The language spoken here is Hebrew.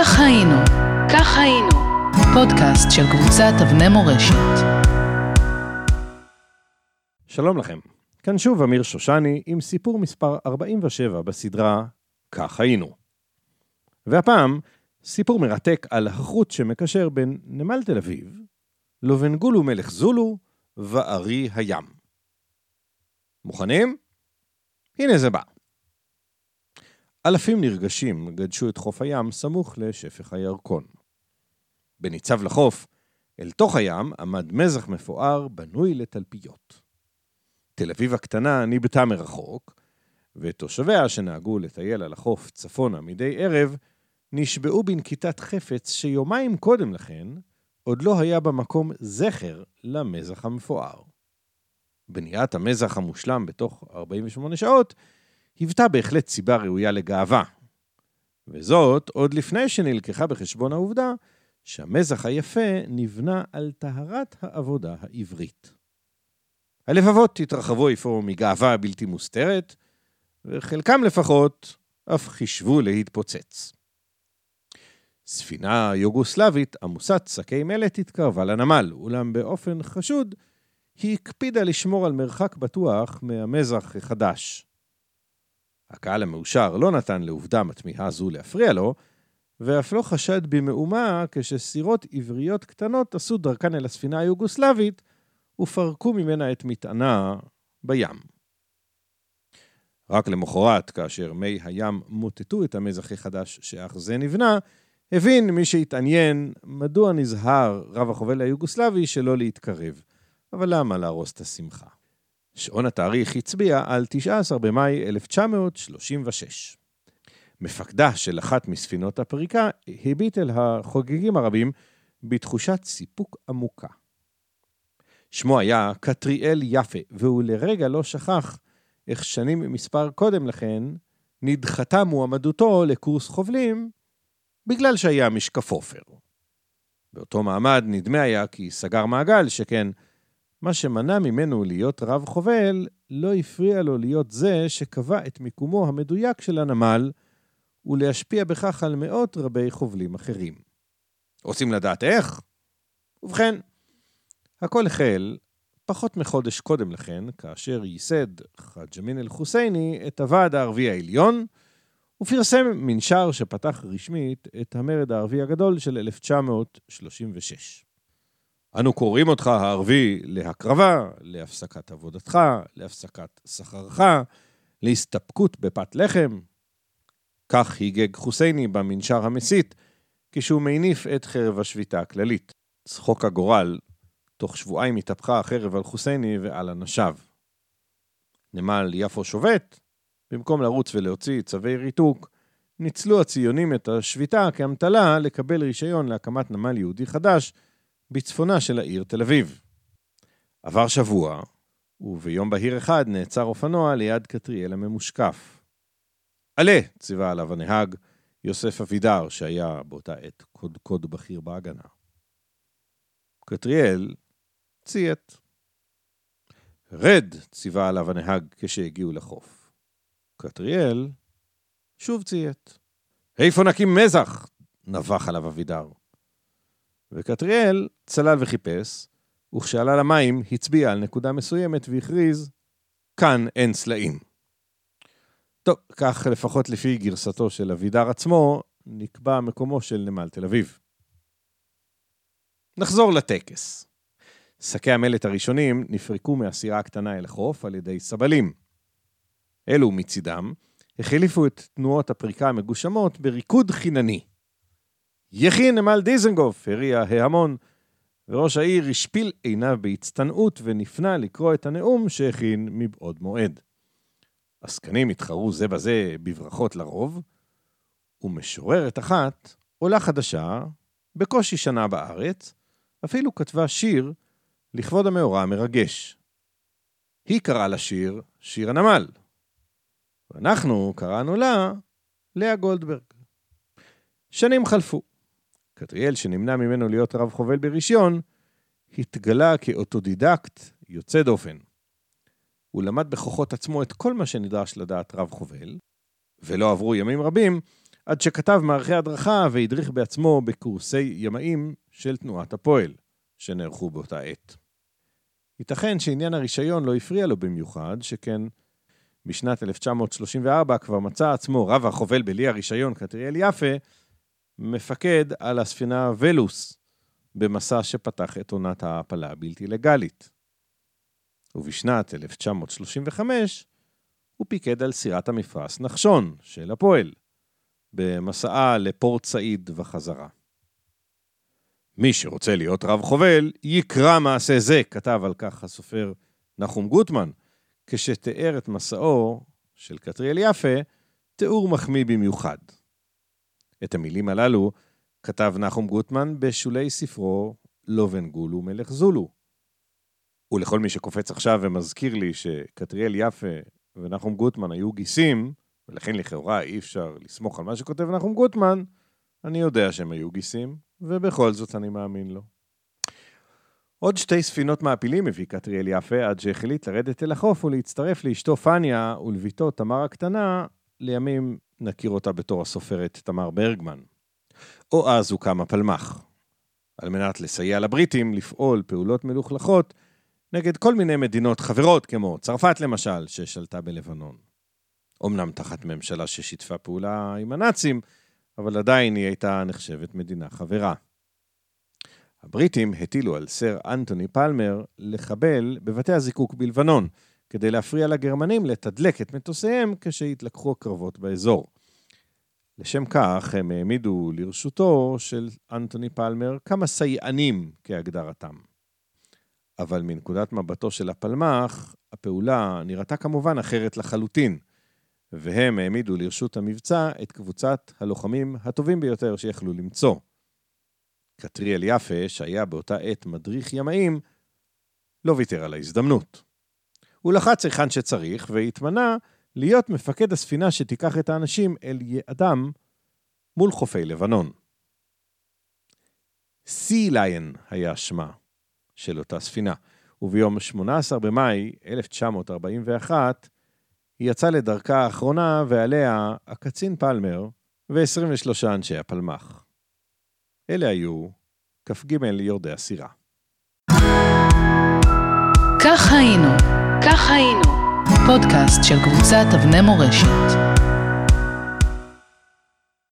כך היינו, כך היינו, פודקאסט של קבוצת אבני מורשת. שלום לכם, כאן שוב אמיר שושני עם סיפור מספר 47 בסדרה "כך היינו". והפעם, סיפור מרתק על החוט שמקשר בין נמל תל אביב לבין גולו מלך זולו וארי הים. מוכנים? הנה זה בא. אלפים נרגשים גדשו את חוף הים סמוך לשפך הירקון. בניצב לחוף, אל תוך הים עמד מזח מפואר בנוי לתלפיות. תל אביב הקטנה ניבטה מרחוק, ותושביה שנהגו לטייל על החוף צפונה מדי ערב, נשבעו בנקיטת חפץ שיומיים קודם לכן עוד לא היה במקום זכר למזח המפואר. בניית המזח המושלם בתוך 48 שעות היוותה בהחלט סיבה ראויה לגאווה. וזאת עוד לפני שנלקחה בחשבון העובדה שהמזח היפה נבנה על טהרת העבודה העברית. הלבבות התרחבו אפוא מגאווה בלתי מוסתרת, וחלקם לפחות אף חישבו להתפוצץ. ספינה יוגוסלבית עמוסת שקי מלט התקרבה לנמל, אולם באופן חשוד היא הקפידה לשמור על מרחק בטוח מהמזח החדש. הקהל המאושר לא נתן לעובדה מתמיהה זו להפריע לו, ואף לא חשד במהומה כשסירות עבריות קטנות עשו דרכן אל הספינה היוגוסלבית ופרקו ממנה את מטענה בים. רק למחרת, כאשר מי הים מוטטו את המזח החדש שאך זה נבנה, הבין מי שהתעניין מדוע נזהר רב החובל היוגוסלבי שלא להתקרב. אבל למה להרוס את השמחה? שעון התאריך הצביע על 19 במאי 1936. מפקדה של אחת מספינות הפריקה הביט אל החוגגים הרבים בתחושת סיפוק עמוקה. שמו היה קטריאל יפה, והוא לרגע לא שכח איך שנים מספר קודם לכן נדחתה מועמדותו לקורס חובלים בגלל שהיה משקף עופר. באותו מעמד נדמה היה כי סגר מעגל, שכן מה שמנע ממנו להיות רב חובל, לא הפריע לו להיות זה שקבע את מיקומו המדויק של הנמל, ולהשפיע בכך על מאות רבי חובלים אחרים. רוצים לדעת איך? ובכן, הכל החל פחות מחודש קודם לכן, כאשר ייסד חאג' אמין אל-חוסייני את הוועד הערבי העליון, ופרסם מנשר שפתח רשמית את המרד הערבי הגדול של 1936. אנו קוראים אותך הערבי להקרבה, להפסקת עבודתך, להפסקת שכרך, להסתפקות בפת לחם. כך היגג חוסייני במנשר המסית, כשהוא מניף את חרב השביתה הכללית. צחוק הגורל, תוך שבועיים התהפכה החרב על חוסייני ועל אנשיו. נמל יפו שובת, במקום לרוץ ולהוציא צווי ריתוק, ניצלו הציונים את השביתה כאמתלה לקבל רישיון להקמת נמל יהודי חדש בצפונה של העיר תל אביב. עבר שבוע, וביום בהיר אחד נעצר אופנוע ליד קטריאל הממושקף. עלה, ציווה עליו הנהג, יוסף אבידר, שהיה באותה עת קודקוד בכיר בהגנה. קטריאל ציית. רד, ציווה עליו הנהג כשהגיעו לחוף. קטריאל שוב ציית. איפה נקים מזח? נבח עליו אבידר. וקטריאל צלל וחיפש, וכשעלה למים הצביע על נקודה מסוימת והכריז, כאן אין סלעים. טוב, כך לפחות לפי גרסתו של אבידר עצמו, נקבע מקומו של נמל תל אביב. נחזור לטקס. שקי המלט הראשונים נפרקו מהסירה הקטנה אל החוף על ידי סבלים. אלו מצידם החליפו את תנועות הפריקה המגושמות בריקוד חינני. יחי נמל דיזנגוף, הריע ההמון, וראש העיר השפיל עיניו בהצטנעות ונפנה לקרוא את הנאום שהכין מבעוד מועד. עסקנים התחרו זה בזה בברכות לרוב, ומשוררת אחת, עולה חדשה, בקושי שנה בארץ, אפילו כתבה שיר לכבוד המאורע המרגש. היא קראה לשיר שיר הנמל, ואנחנו קראנו לה לאה גולדברג. שנים חלפו. קטריאל, שנמנע ממנו להיות רב חובל ברישיון, התגלה כאוטודידקט יוצא דופן. הוא למד בכוחות עצמו את כל מה שנדרש לדעת רב חובל, ולא עברו ימים רבים עד שכתב מערכי הדרכה והדריך בעצמו בקורסי ימאים של תנועת הפועל, שנערכו באותה עת. ייתכן שעניין הרישיון לא הפריע לו במיוחד, שכן בשנת 1934 כבר מצא עצמו רב החובל בלי הרישיון קטריאל יפה, מפקד על הספינה ולוס, במסע שפתח את עונת ההעפלה הבלתי לגלית. ובשנת 1935 הוא פיקד על סירת המפרש נחשון של הפועל, במסעה לפורט סעיד וחזרה. מי שרוצה להיות רב חובל, יקרא מעשה זה, כתב על כך הסופר נחום גוטמן, כשתיאר את מסעו של קטריאל יפה, תיאור מחמיא במיוחד. את המילים הללו כתב נחום גוטמן בשולי ספרו לובן גול ומלך זולו. ולכל מי שקופץ עכשיו ומזכיר לי שקטריאל יפה ונחום גוטמן היו גיסים, ולכן לכאורה אי אפשר לסמוך על מה שכותב נחום גוטמן, אני יודע שהם היו גיסים, ובכל זאת אני מאמין לו. עוד שתי ספינות מעפילים הביא קטריאל יפה עד שהחליט לרדת אל החוף ולהצטרף לאשתו פניה ולביתו תמר הקטנה, לימים נכיר אותה בתור הסופרת תמר ברגמן. או אז הוקם הפלמ"ח, על מנת לסייע לבריטים לפעול פעולות מלוכלכות נגד כל מיני מדינות חברות, כמו צרפת למשל, ששלטה בלבנון. אמנם תחת ממשלה ששיתפה פעולה עם הנאצים, אבל עדיין היא הייתה נחשבת מדינה חברה. הבריטים הטילו על סר אנטוני פלמר לחבל בבתי הזיקוק בלבנון, כדי להפריע לגרמנים לתדלק את מטוסיהם כשהתלקחו הקרבות באזור. לשם כך הם העמידו לרשותו של אנטוני פלמר כמה סייענים כהגדרתם. אבל מנקודת מבטו של הפלמ"ח, הפעולה נראתה כמובן אחרת לחלוטין, והם העמידו לרשות המבצע את קבוצת הלוחמים הטובים ביותר שיכלו למצוא. קטריאל יפה, שהיה באותה עת מדריך ימאים, לא ויתר על ההזדמנות. הוא לחץ היכן שצריך והתמנה להיות מפקד הספינה שתיקח את האנשים אל יעדם מול חופי לבנון. סי ליין היה שמה של אותה ספינה, וביום 18 במאי 1941 היא יצאה לדרכה האחרונה ועליה הקצין פלמר ו-23 אנשי הפלמ"ח. אלה היו כ"ג יורדי הסירה. כך היינו, כך היינו, פודקאסט של קבוצת אבני מורשת.